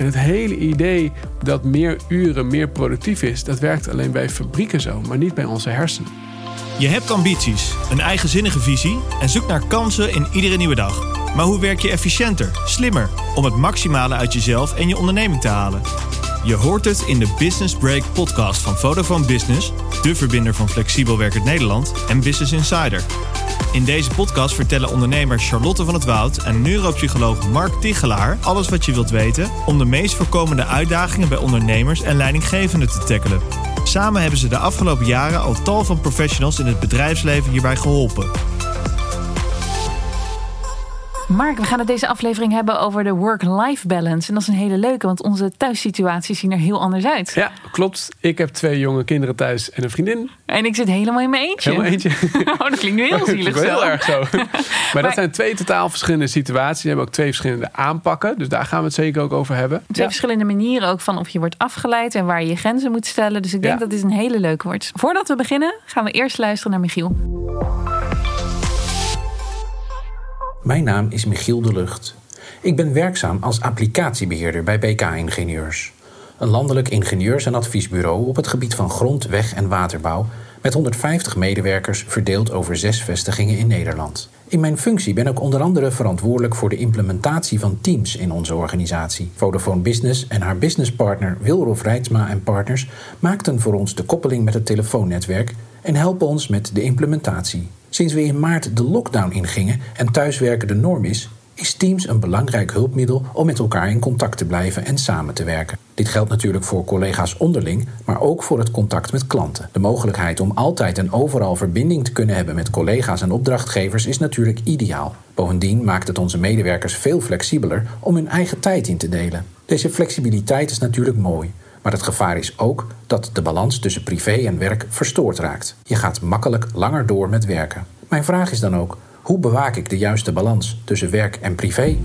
En het hele idee dat meer uren meer productief is, dat werkt alleen bij fabrieken zo, maar niet bij onze hersenen. Je hebt ambities, een eigenzinnige visie en zoekt naar kansen in iedere nieuwe dag. Maar hoe werk je efficiënter, slimmer, om het maximale uit jezelf en je onderneming te halen? Je hoort het in de Business Break podcast van Vodafone Business, de verbinder van Flexibel Werkend Nederland en Business Insider. In deze podcast vertellen ondernemer Charlotte van het Woud en neuropsycholoog Mark Tichelaar alles wat je wilt weten om de meest voorkomende uitdagingen bij ondernemers en leidinggevenden te tackelen. Samen hebben ze de afgelopen jaren al tal van professionals in het bedrijfsleven hierbij geholpen. Mark, we gaan het deze aflevering hebben over de work-life balance. En dat is een hele leuke, want onze thuissituaties zien er heel anders uit. Ja, klopt. Ik heb twee jonge kinderen thuis en een vriendin. En ik zit helemaal in mijn eentje. Helemaal eentje. Oh, dat klinkt nu heel zielig zo. heel erg zo. Maar dat zijn twee totaal verschillende situaties. Die hebben ook twee verschillende aanpakken. Dus daar gaan we het zeker ook over hebben. Twee Ja. verschillende manieren ook van of je wordt afgeleid en waar je je grenzen moet stellen. Dus ik denk Ja. dat dit een hele leuke wordt. Voordat we beginnen, gaan we eerst luisteren naar Michiel. Mijn naam is Michiel de Lucht. Ik ben werkzaam als applicatiebeheerder bij BK Ingenieurs. Een landelijk ingenieurs- en adviesbureau op het gebied van grond, weg en waterbouw met 150 medewerkers verdeeld over zes vestigingen in Nederland. In mijn functie ben ik onder andere verantwoordelijk voor de implementatie van teams in onze organisatie. Vodafone Business en haar businesspartner Wilrof Rijtsma en Partners maakten voor ons de koppeling met het telefoonnetwerk en helpen ons met de implementatie. Sinds we in maart de lockdown ingingen en thuiswerken de norm is, is Teams een belangrijk hulpmiddel om met elkaar in contact te blijven en samen te werken. Dit geldt natuurlijk voor collega's onderling, maar ook voor het contact met klanten. De mogelijkheid om altijd en overal verbinding te kunnen hebben met collega's en opdrachtgevers is natuurlijk ideaal. Bovendien maakt het onze medewerkers veel flexibeler om hun eigen tijd in te delen. Deze flexibiliteit is natuurlijk mooi. Maar het gevaar is ook dat de balans tussen privé en werk verstoord raakt. Je gaat makkelijk langer door met werken. Mijn vraag is dan ook: hoe bewaak ik de juiste balans tussen werk en privé?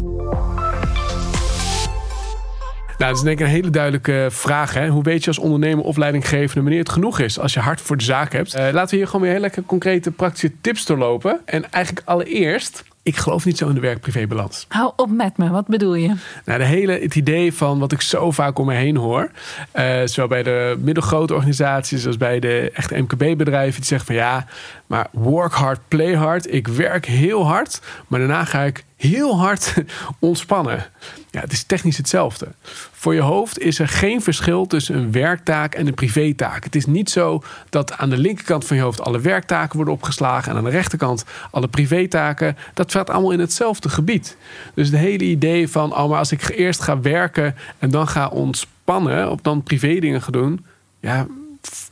Nou, dat is denk ik een hele duidelijke vraag. Hè? Hoe weet je als ondernemer of leidinggevende wanneer het genoeg is als je hart voor de zaak hebt? Eh, laten we hier gewoon weer heel lekker concrete praktische tips doorlopen. En eigenlijk allereerst, ik geloof niet zo in de werk-privé-balans. Hou op met me, wat bedoel je? Nou, de hele, het idee van wat ik zo vaak om me heen hoor, eh, zowel bij de middelgrote organisaties als bij de echte MKB-bedrijven, die zeggen van ja, maar work hard, play hard. Ik werk heel hard, maar daarna ga ik heel hard ontspannen. Ja, het is technisch hetzelfde. Voor je hoofd is er geen verschil tussen een werktaak en een privétaak. Het is niet zo dat aan de linkerkant van je hoofd alle werktaken worden opgeslagen en aan de rechterkant alle privétaken. Dat gaat allemaal in hetzelfde gebied. Dus het hele idee van, oh, maar als ik eerst ga werken en dan ga ontspannen, of dan privé dingen ga doen, ja,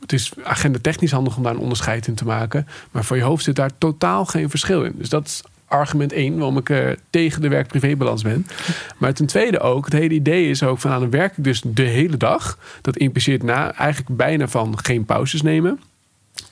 het is agenda technisch handig om daar een onderscheid in te maken. Maar voor je hoofd zit daar totaal geen verschil in. Dus dat is argument één waarom ik eh, tegen de werk-privébalans ben. Maar ten tweede ook, het hele idee is ook van aan dan werk ik dus de hele dag. Dat impliceert na eigenlijk bijna van geen pauzes nemen.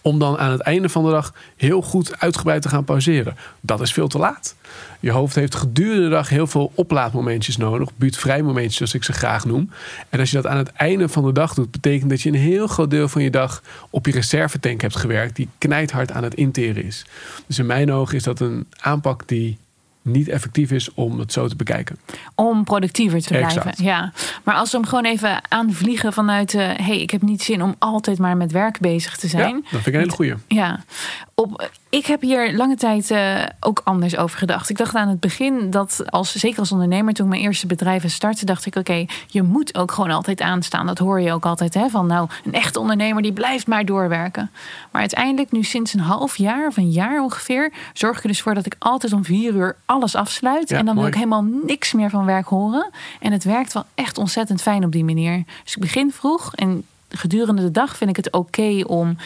Om dan aan het einde van de dag heel goed uitgebreid te gaan pauzeren. Dat is veel te laat. Je hoofd heeft gedurende de dag heel veel oplaadmomentjes nodig. Buurtvrij momentjes, zoals ik ze graag noem. En als je dat aan het einde van de dag doet, betekent dat je een heel groot deel van je dag op je reservetank hebt gewerkt. Die knijthard aan het interen is. Dus in mijn ogen is dat een aanpak die niet effectief is om het zo te bekijken. Om productiever te blijven. Exact. Ja. Maar als we hem gewoon even aanvliegen vanuit... eh hey, ik heb niet zin om altijd maar met werk bezig te Ja, zijn. dat vind ik een hele goeie. Ja, op, ik heb hier lange tijd eh, ook anders over gedacht. Ik dacht aan het begin dat, als, zeker als ondernemer, toen ik mijn eerste bedrijven startte, dacht ik: oké, je moet ook gewoon altijd aanstaan. Dat hoor je ook altijd, hè? Van nou, een echte ondernemer die blijft maar doorwerken. Maar uiteindelijk, nu sinds een half jaar of een jaar ongeveer, zorg ik er dus voor dat ik altijd om vier uur alles afsluit. Ja, en dan wil ik helemaal niks meer van werk horen. En het werkt wel echt ontzettend fijn op die manier. Dus ik begin vroeg en gedurende de dag vind ik het oké om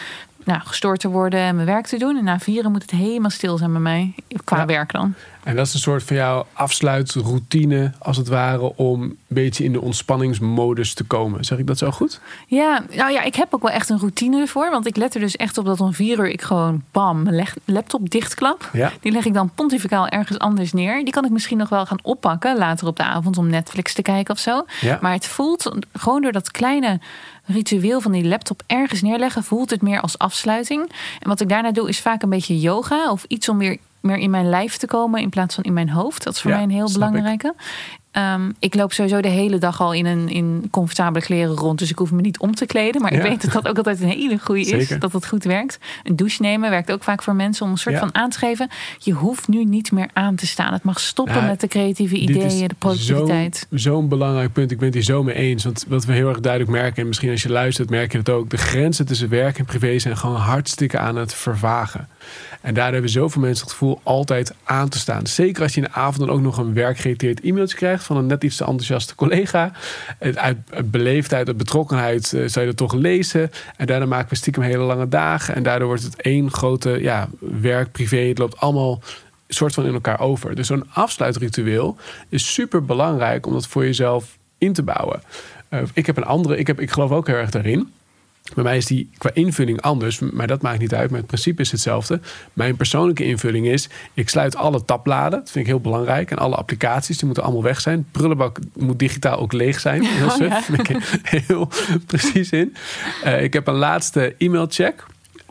nou, gestoord te worden en mijn werk te doen. En na vieren moet het helemaal stil zijn bij mij. Qua Ja. werk dan. En dat is een soort van jouw afsluitroutine, als het ware, om een beetje in de ontspanningsmodus te komen. Zeg ik dat zo goed? Ja, nou ja, ik heb ook wel echt een routine ervoor. Want ik let er dus echt op dat om vier uur ik gewoon bam, mijn leg- laptop dichtklap. Ja. Die leg ik dan pontificaal ergens anders neer. Die kan ik misschien nog wel gaan oppakken later op de avond om Netflix te kijken of zo. Ja. Maar het voelt gewoon door dat kleine ritueel van die laptop ergens neerleggen, voelt het meer als afsluiting. En wat ik daarna doe is vaak een beetje yoga of iets om weer meer in mijn lijf te komen in plaats van in mijn hoofd. Dat is voor Ja, mij een heel snap ik. belangrijke. Ehm, ik loop sowieso de hele dag al in een in comfortabele kleren rond. Dus ik hoef me niet om te kleden. Maar ik weet dat dat ook altijd een hele goede is. Zeker. Dat het goed werkt. Een douche nemen werkt ook vaak voor mensen om een soort Ja. van aan te geven. Je hoeft nu niet meer aan te staan. Het mag stoppen Nou, met de creatieve ideeën, de productiviteit. Zo'n zo'n belangrijk punt. Ik ben het hier zo mee eens. Want wat we heel erg duidelijk merken, en misschien als je luistert, merk je het ook. De grenzen tussen werk en privé zijn gewoon hartstikke aan het vervagen. En daar hebben zoveel mensen het gevoel altijd aan te staan. Zeker als je in de avond dan ook nog een werkgerelateerd e-mailtje krijgt van een net iets te enthousiaste collega. Het Uit, beleefdheid, uit betrokkenheid eh, zou je dat toch lezen. En daarna maken we stiekem hele lange dagen. En daardoor wordt het één grote ja, werk, privé. Het loopt allemaal soort van in elkaar over. Dus zo'n afsluitritueel is super belangrijk om dat voor jezelf in te bouwen. Eh, ik heb een andere, ik, heb, ik geloof ook heel erg daarin. Bij mij is die qua invulling anders, maar dat maakt niet uit. Maar het principe is hetzelfde. Mijn persoonlijke invulling is: ik sluit alle tabbladen. Dat vind ik heel belangrijk. En alle applicaties, die moeten allemaal weg zijn. Prullenbak moet digitaal ook leeg zijn. Dat Oh, ja. vind ik heel precies in. Eh, ik heb een laatste e-mailcheck.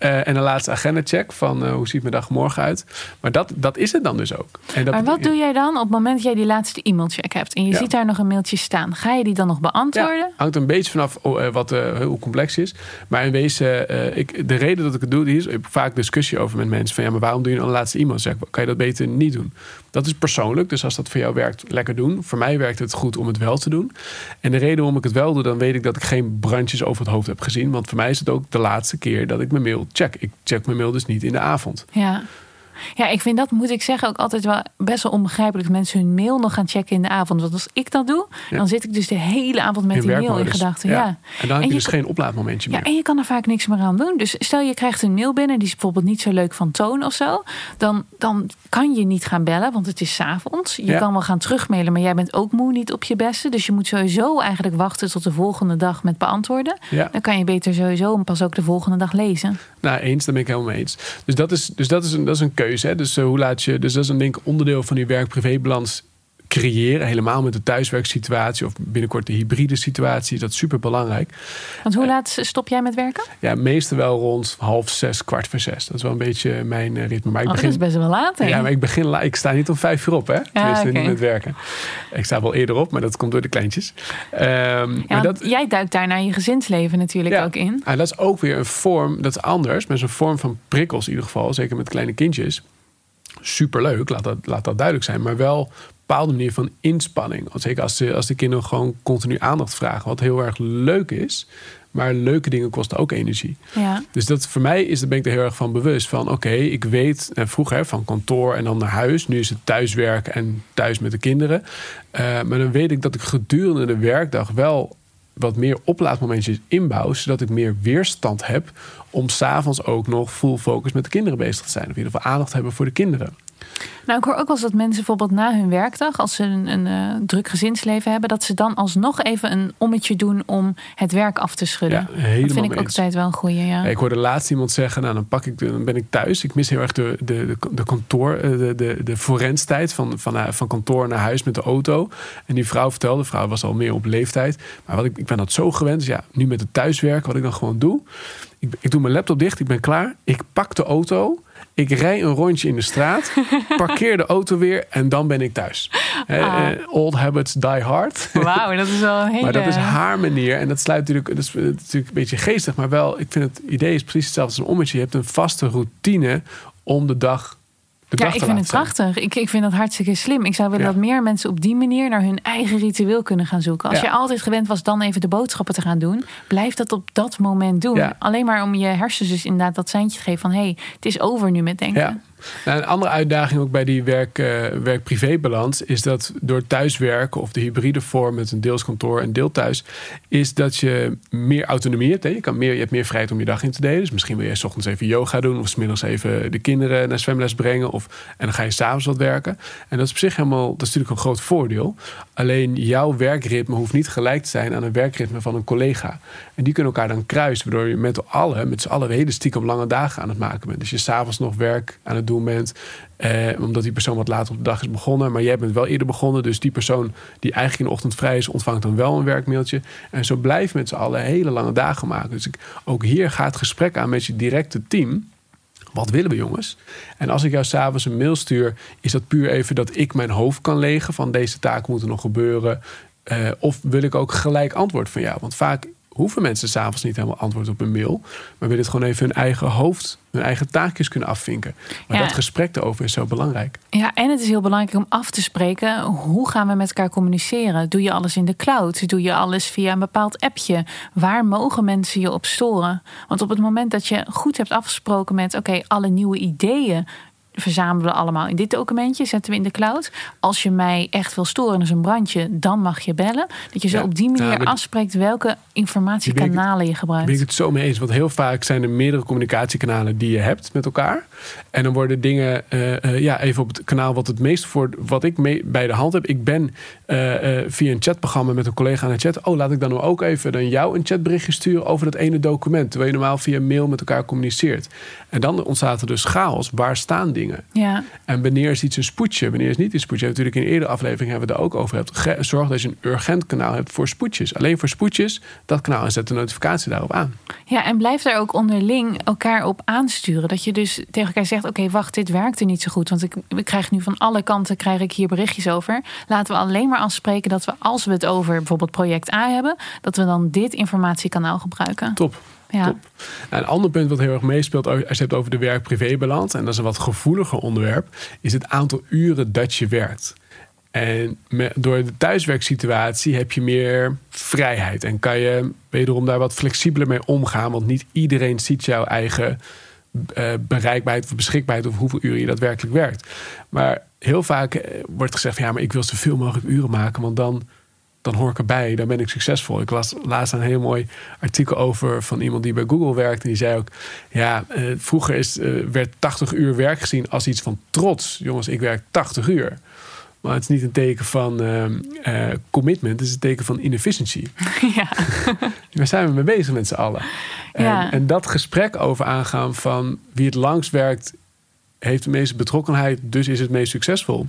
Eh, en een laatste agenda-check van eh, hoe ziet mijn dag morgen uit. Maar dat, dat is het dan dus ook. En dat Maar wat doe jij dan op het moment dat jij die laatste e-mailcheck hebt en je Ja. ziet daar nog een mailtje staan? Ga je die dan nog beantwoorden? Ja, hangt een beetje vanaf eh, wat, eh, hoe complex is. Maar in wezen, ik, de reden dat ik het doe, die is, ik heb vaak discussie over met mensen. Van ja, maar waarom doe je nou een laatste e-mail? Zeg, kan je dat beter niet doen? Dat is persoonlijk, dus als dat voor jou werkt, lekker doen. Voor mij werkt het goed om het wel te doen. En de reden waarom ik het wel doe, dan weet ik dat ik geen brandjes over het hoofd heb gezien. Want voor mij is het ook de laatste keer dat ik mijn mail check. Ik check mijn mail dus niet in de avond. Ja. Ja, ik vind dat, moet ik zeggen, ook altijd wel best wel onbegrijpelijk. Dat mensen hun mail nog gaan checken in de avond. Want als ik dat doe, Ja. dan zit ik dus de hele avond met In die mail in gedachten. Ja. En dan heb je dus geen oplaadmomentje Ja, meer. en je kan er vaak niks meer aan doen. Dus stel je krijgt een mail binnen, die is bijvoorbeeld niet zo leuk van toon of zo. Dan, dan kan je niet gaan bellen, want het is 's avonds. Je Ja. kan wel gaan terugmailen, maar jij bent ook moe niet op je beste. Dus je moet sowieso eigenlijk wachten tot de volgende dag met beantwoorden. Ja. Dan kan je beter sowieso pas ook de volgende dag lezen. Nou, eens, daar ben ik helemaal mee eens. Dus dat is, dus dat is, een, dat is een keuze. Dus, eh, hoe laat je, dus dat is een denk onderdeel van die werk-privébalans creëren. Helemaal met de thuiswerksituatie of binnenkort de hybride situatie. Dat is super belangrijk. Want hoe laat stop jij met werken? Ja, meestal wel rond half zes, kwart voor zes. Dat is wel een beetje mijn eh, ritme. Maar ik Oh, dat begin, is best wel laat. hè? ja, maar ik begin la- Ik sta niet om vijf uur op, hè? Tenminste, oké. niet met werken. Ik sta wel eerder op, maar dat komt door de kleintjes. Ehm, Ja, maar dat, jij duikt daarna je gezinsleven natuurlijk Ja. ook in. Ah, dat is ook weer een vorm, dat is anders. Met zo'n vorm van prikkels in ieder geval. Zeker met kleine kindjes. Superleuk, laat dat, laat dat duidelijk zijn. Maar wel bepaalde manier van inspanning. Want Zeker als de, als de kinderen gewoon continu aandacht vragen. Wat heel erg leuk is. Maar leuke dingen kosten ook energie. Ja. Dus dat voor mij is, daar ben ik er heel erg van bewust. Van oké, ik weet eh, vroeger van kantoor en dan naar huis. Nu is het thuiswerken en thuis met de kinderen. Eh, maar dan weet ik dat ik gedurende de werkdag wel wat meer oplaadmomentjes inbouw. Zodat ik meer weerstand heb om s'avonds ook nog full focus met de kinderen bezig te zijn. Of in ieder geval aandacht hebben voor de kinderen. Nou, ik hoor ook wel eens dat mensen bijvoorbeeld na hun werkdag, als ze een, een eh, druk gezinsleven hebben, dat ze dan alsnog even een ommetje doen om het werk af te schudden. Ja, helemaal dat vind ik ook altijd wel een goeie. Ja. Ik hoorde laatst iemand zeggen, nou dan, pak ik dan ben ik thuis. Ik mis heel erg de, de, de, de kantoor, eh, de, de, de forenstijd van, van, eh, van kantoor naar huis met de auto. En die vrouw vertelde, de vrouw was al meer op leeftijd. Maar wat ik, ik ben dat zo gewend. Dus ja, nu met het thuiswerken, wat ik dan gewoon doe. Ik, ik doe mijn laptop dicht, ik ben klaar. Ik pak de auto. Ik rij een rondje in de straat, parkeer de auto weer en dan ben ik thuis. Eh, Ah. eh, old habits die hard. Wauw, dat is wel een hele... Maar dat is haar manier. En dat sluit natuurlijk, dat is, is natuurlijk een beetje geestig. Maar wel, ik vind het idee is precies hetzelfde als een ommetje. Je hebt een vaste routine om de dag. Ja, ik vind het prachtig. Ik, ik vind dat hartstikke slim. Ik zou willen Ja. dat meer mensen op die manier naar hun eigen ritueel kunnen gaan zoeken. Als Ja. je altijd gewend was dan even de boodschappen te gaan doen, blijf dat op dat moment doen. Ja. Alleen maar om je hersens dus inderdaad dat seintje te geven van hé, hey, het is over nu met denken. Ja. Nou, een andere uitdaging ook bij die werk, eh, werk-privé-balans is dat door thuiswerken of de hybride vorm met een deelskantoor en deel thuis, is dat je meer autonomie hebt. Hè? Je, kan meer, je hebt meer vrijheid om je dag in te delen. Dus misschien wil je 's ochtends even yoga doen of 's middags even de kinderen naar zwemles brengen. Of, en dan ga je s'avonds wat werken. En dat is op zich helemaal, dat is natuurlijk een groot voordeel. Alleen jouw werkritme hoeft niet gelijk te zijn aan een werkritme van een collega. En die kunnen elkaar dan kruisen, waardoor je met allen, met z'n allen hele stiekem lange dagen aan het maken bent. Dus je s'avonds nog werk aan het doen bent, eh, omdat die persoon wat later op de dag is begonnen. Maar jij bent wel eerder begonnen, dus die persoon die eigenlijk in de ochtend vrij is, ontvangt dan wel een werkmailtje. En zo blijf met z'n allen hele lange dagen maken. Dus ik, ook hier gaat het gesprek aan met je directe team. Wat willen we, jongens? En als ik jou s'avonds een mail stuur, is dat puur even dat ik mijn hoofd kan legen van deze taak moet er nog gebeuren. Uh, of wil ik ook gelijk antwoord van jou? Want vaak hoeven mensen s'avonds niet helemaal antwoord op een mail. Maar willen het gewoon even hun eigen hoofd, hun eigen taakjes kunnen afvinken. Maar dat gesprek erover is zo belangrijk. Ja, en het is heel belangrijk om af te spreken. Hoe gaan we met elkaar communiceren? Doe je alles in de cloud? Doe je alles via een bepaald appje? Waar mogen mensen je op storen? Want op het moment dat je goed hebt afgesproken met... oké, alle nieuwe ideeën verzamelen we allemaal in dit documentje, zetten we in de cloud. Als je mij echt wil storen, dus een brandje, dan mag je bellen. Dat je zo op die manier afspreekt welke informatiekanalen je gebruikt. Ben ik het zo mee eens, want heel vaak zijn er meerdere communicatiekanalen die je hebt met elkaar. En dan worden dingen, uh, uh, ja, even op het kanaal wat het meest voor wat ik mee, bij de hand heb. Ik ben uh, via een chatprogramma met een collega aan het chat. Oh, laat ik dan nou ook even dan jou een chatberichtje sturen over dat ene document. Terwijl je normaal via mail met elkaar communiceert. En dan ontstaat er dus chaos. Waar staan dingen? Ja. En wanneer is iets een spoedje? Wanneer is niet een spoedje? Natuurlijk in eerdere aflevering hebben we het ook over. Hebt. Zorg dat je een urgent kanaal hebt voor spoedjes. Alleen voor spoedjes, dat kanaal en zet de notificatie daarop aan. Ja, en blijf daar ook onderling elkaar op aansturen. Dat je dus tegen elkaar zegt: Oké, wacht, dit werkte niet zo goed. Want ik, ik krijg nu van alle kanten krijg ik hier berichtjes over. Laten we alleen maar afspreken dat we, als we het over bijvoorbeeld project A hebben, dat we dan dit informatiekanaal gebruiken. Top. Ja. Nou, een ander punt wat heel erg meespeelt als je hebt over de werk-privé-balans, en dat is een wat gevoeliger onderwerp, is het aantal uren dat je werkt. En door de thuiswerksituatie heb je meer vrijheid en kan je wederom daar wat flexibeler mee omgaan, want niet iedereen ziet jouw eigen uh, bereikbaarheid of beschikbaarheid of hoeveel uren je daadwerkelijk werkt. Maar heel vaak eh, wordt gezegd: ja, maar ik wil zoveel mogelijk uren maken, want dan dan hoor ik erbij, dan ben ik succesvol. Ik las laatst een heel mooi artikel over van iemand die bij Google werkt. En die zei ook, ja, uh, vroeger is, uh, werd 80 uur werk gezien als iets van trots. Jongens, ik werk 80 uur. Maar het is niet een teken van uh, commitment, het is een teken van inefficiency. Ja. Waar zijn we mee bezig met z'n allen? En, en dat gesprek over aangaan van wie het langst werkt, heeft de meeste betrokkenheid, dus is het meest succesvol.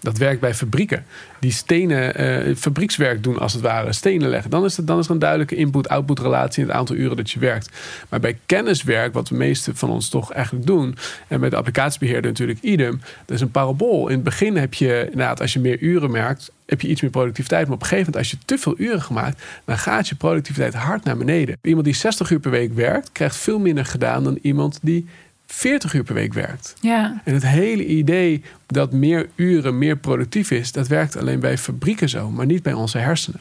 Dat werkt bij fabrieken. Die stenen, uh, fabriekswerk doen als het ware, stenen leggen. Dan is, het, dan is er een duidelijke input-output relatie in het aantal uren dat je werkt. Maar bij kenniswerk, wat de meeste van ons toch eigenlijk doen, en met de applicatiebeheerder natuurlijk idem, dat is een parabool. In het begin heb je, inderdaad, als je meer uren merkt, heb je iets meer productiviteit. Maar op een gegeven moment, als je te veel uren gemaakt, dan gaat je productiviteit hard naar beneden. Iemand die 60 uur per week werkt, krijgt veel minder gedaan dan iemand die 40 uur per week werkt. Ja. En het hele idee dat meer uren meer productief is, dat werkt alleen bij fabrieken zo, maar niet bij onze hersenen.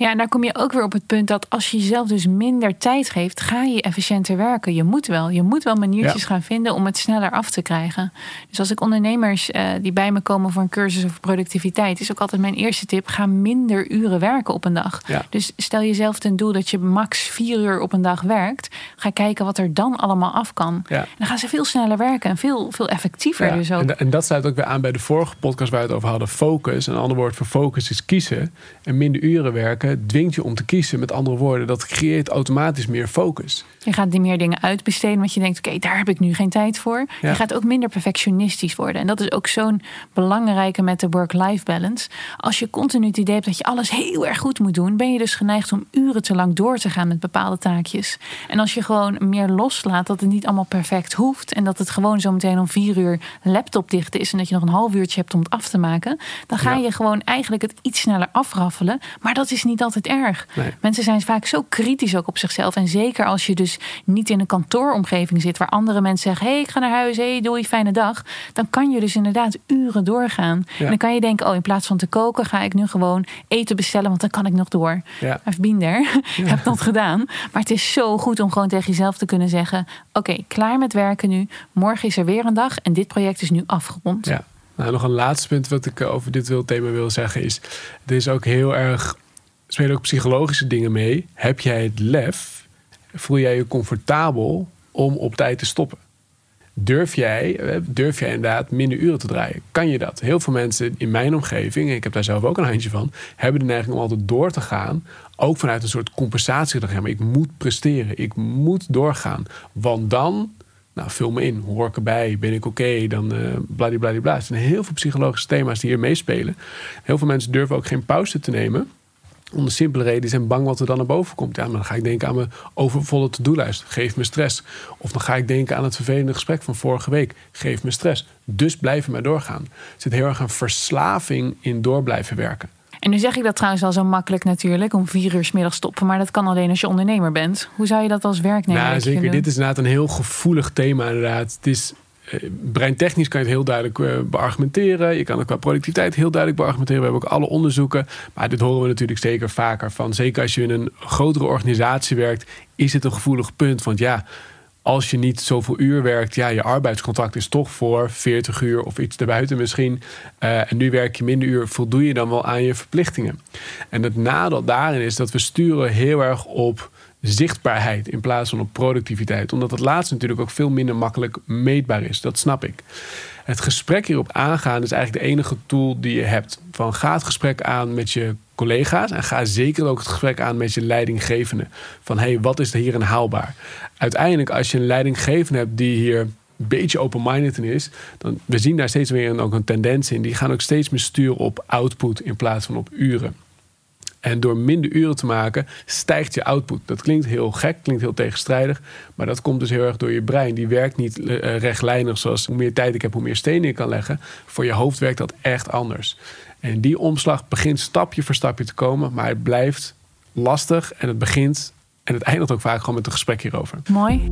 Ja, en daar kom je ook weer op het punt dat als je jezelf dus minder tijd geeft, ga je efficiënter werken. Je moet wel. Je moet wel maniertjes gaan vinden om het sneller af te krijgen. Dus als ik ondernemers uh, die bij me komen voor een cursus over productiviteit, is ook altijd mijn eerste tip: ga minder uren werken op een dag. Ja. Dus stel jezelf ten doel dat je max vier uur op een dag werkt. Ga kijken wat er dan allemaal af kan. Ja. dan gaan ze veel sneller werken en veel, veel effectiever. Dus ook. En, en, dat sluit ook weer aan bij de vorige podcast waar we het over hadden: focus. Een ander woord voor focus is kiezen. En minder uren werken dwingt je om te kiezen. Met andere woorden, dat creëert automatisch meer focus. Je gaat die meer dingen uitbesteden, want je denkt: oké, daar heb ik nu geen tijd voor. Je gaat ook minder perfectionistisch worden. En dat is ook zo'n belangrijke met de work-life balance. Als je continu het idee hebt dat je alles heel erg goed moet doen, ben je dus geneigd om uren te lang door te gaan met bepaalde taakjes. En als je gewoon meer loslaat dat het niet allemaal perfect hoeft en dat het gewoon zo meteen om vier uur laptop dicht is en dat je nog een half uurtje hebt om het af te maken, dan ga je gewoon eigenlijk het iets sneller afraffelen. Maar dat is niet altijd erg. Mensen zijn vaak zo kritisch ook op zichzelf. En zeker als je dus niet in een kantooromgeving zit waar andere mensen zeggen: hé, hey, ik ga naar huis, hé, hey, doei, fijne dag. Dan kan je dus inderdaad uren doorgaan. En dan kan je denken: oh, in plaats van te koken, ga ik nu gewoon eten bestellen, want dan kan ik nog door. Ja. I've been there. Ja. heb dat gedaan. Maar het is zo goed om gewoon tegen jezelf te kunnen zeggen: oké, klaar met werken nu. Morgen is er weer een dag en dit project is nu afgerond. Ja. Nou, nog een laatste punt wat ik over dit thema wil zeggen is: het is ook heel erg spelen ook psychologische dingen mee. Heb jij het lef? Voel jij je comfortabel om op tijd te stoppen? Durf jij, eh, durf jij inderdaad minder uren te draaien? Kan je dat? Heel veel mensen in mijn omgeving, en ik heb daar zelf ook een handje van, hebben de neiging om altijd door te gaan. Ook vanuit een soort compensatie. Ja, maar ik moet presteren. Ik moet doorgaan. Want dan, nou, vul me in. Hoor ik erbij? Ben ik oké? Dan uh, bladibladibla. Er zijn heel veel psychologische thema's die hier meespelen. Heel veel mensen durven ook geen pauze te nemen Om de simpele reden, die zijn bang wat er dan naar boven komt. Ja, maar dan ga ik denken aan mijn overvolle to-do-lijst. Geef me stress. Of dan ga ik denken aan het vervelende gesprek van vorige week. Geef me stress. Dus blijven maar doorgaan. Er zit heel erg een verslaving in door blijven werken. En nu zeg ik dat trouwens al zo makkelijk natuurlijk, om vier uur 's middag stoppen. Maar dat kan alleen als je ondernemer bent. Hoe zou je dat als werknemer Nou, zeker. doen? Dit is inderdaad een heel gevoelig thema. Inderdaad. Het is, breintechnisch kan je het heel duidelijk eh, beargumenteren. Je kan het qua productiviteit heel duidelijk beargumenteren. We hebben ook alle onderzoeken. Maar dit horen we natuurlijk zeker vaker van. Zeker als je in een grotere organisatie werkt, is het een gevoelig punt. Want ja, als je niet zoveel uur werkt, ja, je arbeidscontract is toch voor 40 uur of iets erbuiten misschien. Eh, en nu werk je minder uur, voldoe je dan wel aan je verplichtingen. En het nadeel daarin is dat we sturen heel erg op zichtbaarheid in plaats van op productiviteit. Omdat het laatste natuurlijk ook veel minder makkelijk meetbaar is. Dat snap ik. Het gesprek hierop aangaan is eigenlijk de enige tool die je hebt. Van ga het gesprek aan met je collega's en ga zeker ook het gesprek aan met je leidinggevende. Van hey, wat is er hierin haalbaar? Uiteindelijk, als je een leidinggevende hebt die hier een beetje open-minded in is, dan we zien daar steeds meer een, ook een tendens in. Die gaan ook steeds meer sturen op output in plaats van op uren. En door minder uren te maken, stijgt je output. Dat klinkt heel gek, klinkt heel tegenstrijdig. Maar dat komt dus heel erg door je brein. Die werkt niet eh, rechtlijnig zoals hoe meer tijd ik heb, hoe meer stenen ik kan leggen. Voor je hoofd werkt dat echt anders. En die omslag begint stapje voor stapje te komen. Maar het blijft lastig en het begint en het eindigt ook vaak gewoon met een gesprek hierover. Mooi.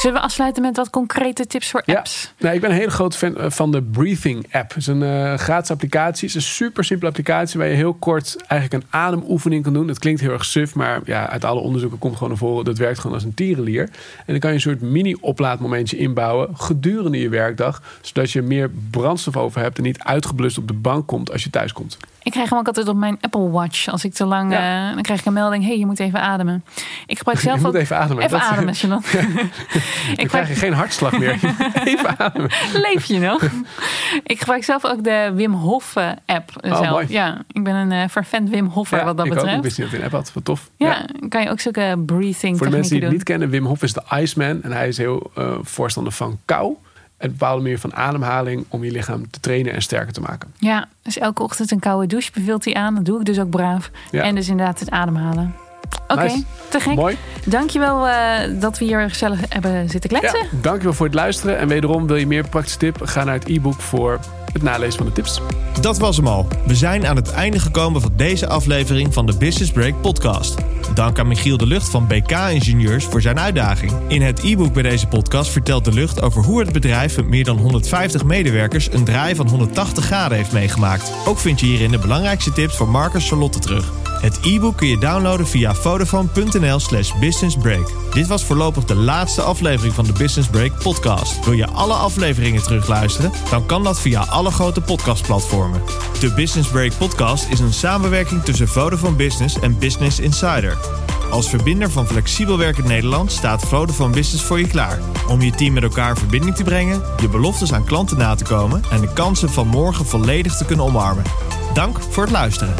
Zullen we afsluiten met wat concrete tips voor apps? Nou, ik ben een hele grote fan eh, van de Breathing app. Het is een eh, gratis applicatie. Het is een super simpele applicatie waar je heel kort eigenlijk een ademoefening kan doen. Het klinkt heel erg suf, maar ja, uit alle onderzoeken komt gewoon naar voren. Dat werkt gewoon als een tierenlier. En dan kan je een soort mini-oplaadmomentje inbouwen gedurende je werkdag. Zodat je meer brandstof over hebt en niet uitgeblust op de bank komt als je thuis komt. Ik krijg hem ook altijd op mijn Apple Watch. Als ik te lang, Ja. eh, dan krijg ik een melding. hey, je moet even ademen. Ik gebruik zelf Je moet ook... even ademen. Even Dat- ademen. Dan ik krijg je geen hartslag meer. Even ademen. Leef je nog? ik gebruik zelf ook de Wim Hof eh, app. eh, Oh, zelf. mooi. Ja, ik ben een uh, vervent Wim Hoffer Ja, wat dat ik ook. betreft. Ik wist niet dat hij een app had. Wat tof. ja, kan je ook zulke breathing Voor de mensen die het niet kennen, Wim Hof is de Iceman. En hij is heel eh, voorstander van kou. En bepaalde manier van ademhaling om je lichaam te trainen en sterker te maken. Ja, dus elke ochtend een koude douche beveelt hij aan. Dat doe ik dus ook braaf. Ja. En dus inderdaad het ademhalen. Oké, Nice. te gek. Mooi. Dankjewel uh, dat we hier gezellig hebben zitten kletsen. Ja, dankjewel voor het luisteren. En wederom wil je meer praktische tip? Ga naar het e-book voor het nalezen van de tips. Dat was hem al. We zijn aan het einde gekomen van deze aflevering van de Business Break podcast. Dank aan Michiel de Lucht van BK Ingenieurs voor zijn uitdaging. In het e-book bij deze podcast vertelt de Lucht over hoe het bedrijf met meer dan 150 medewerkers een draai van 180 graden heeft meegemaakt. Ook vind je hierin de belangrijkste tips voor Marcus Charlotte terug. Het e-book kun je downloaden via vodafone.nl slash businessbreak. Dit was voorlopig de laatste aflevering van de Business Break podcast. Wil je alle afleveringen terugluisteren? Dan kan dat via alle grote podcastplatformen. De Business Break podcast is een samenwerking tussen Vodafone Business en Business Insider. Als verbinder van flexibel werkend Nederland staat Vodafone Business voor je klaar. Om je team met elkaar in verbinding te brengen, je beloftes aan klanten na te komen en de kansen van morgen volledig te kunnen omarmen. Dank voor het luisteren.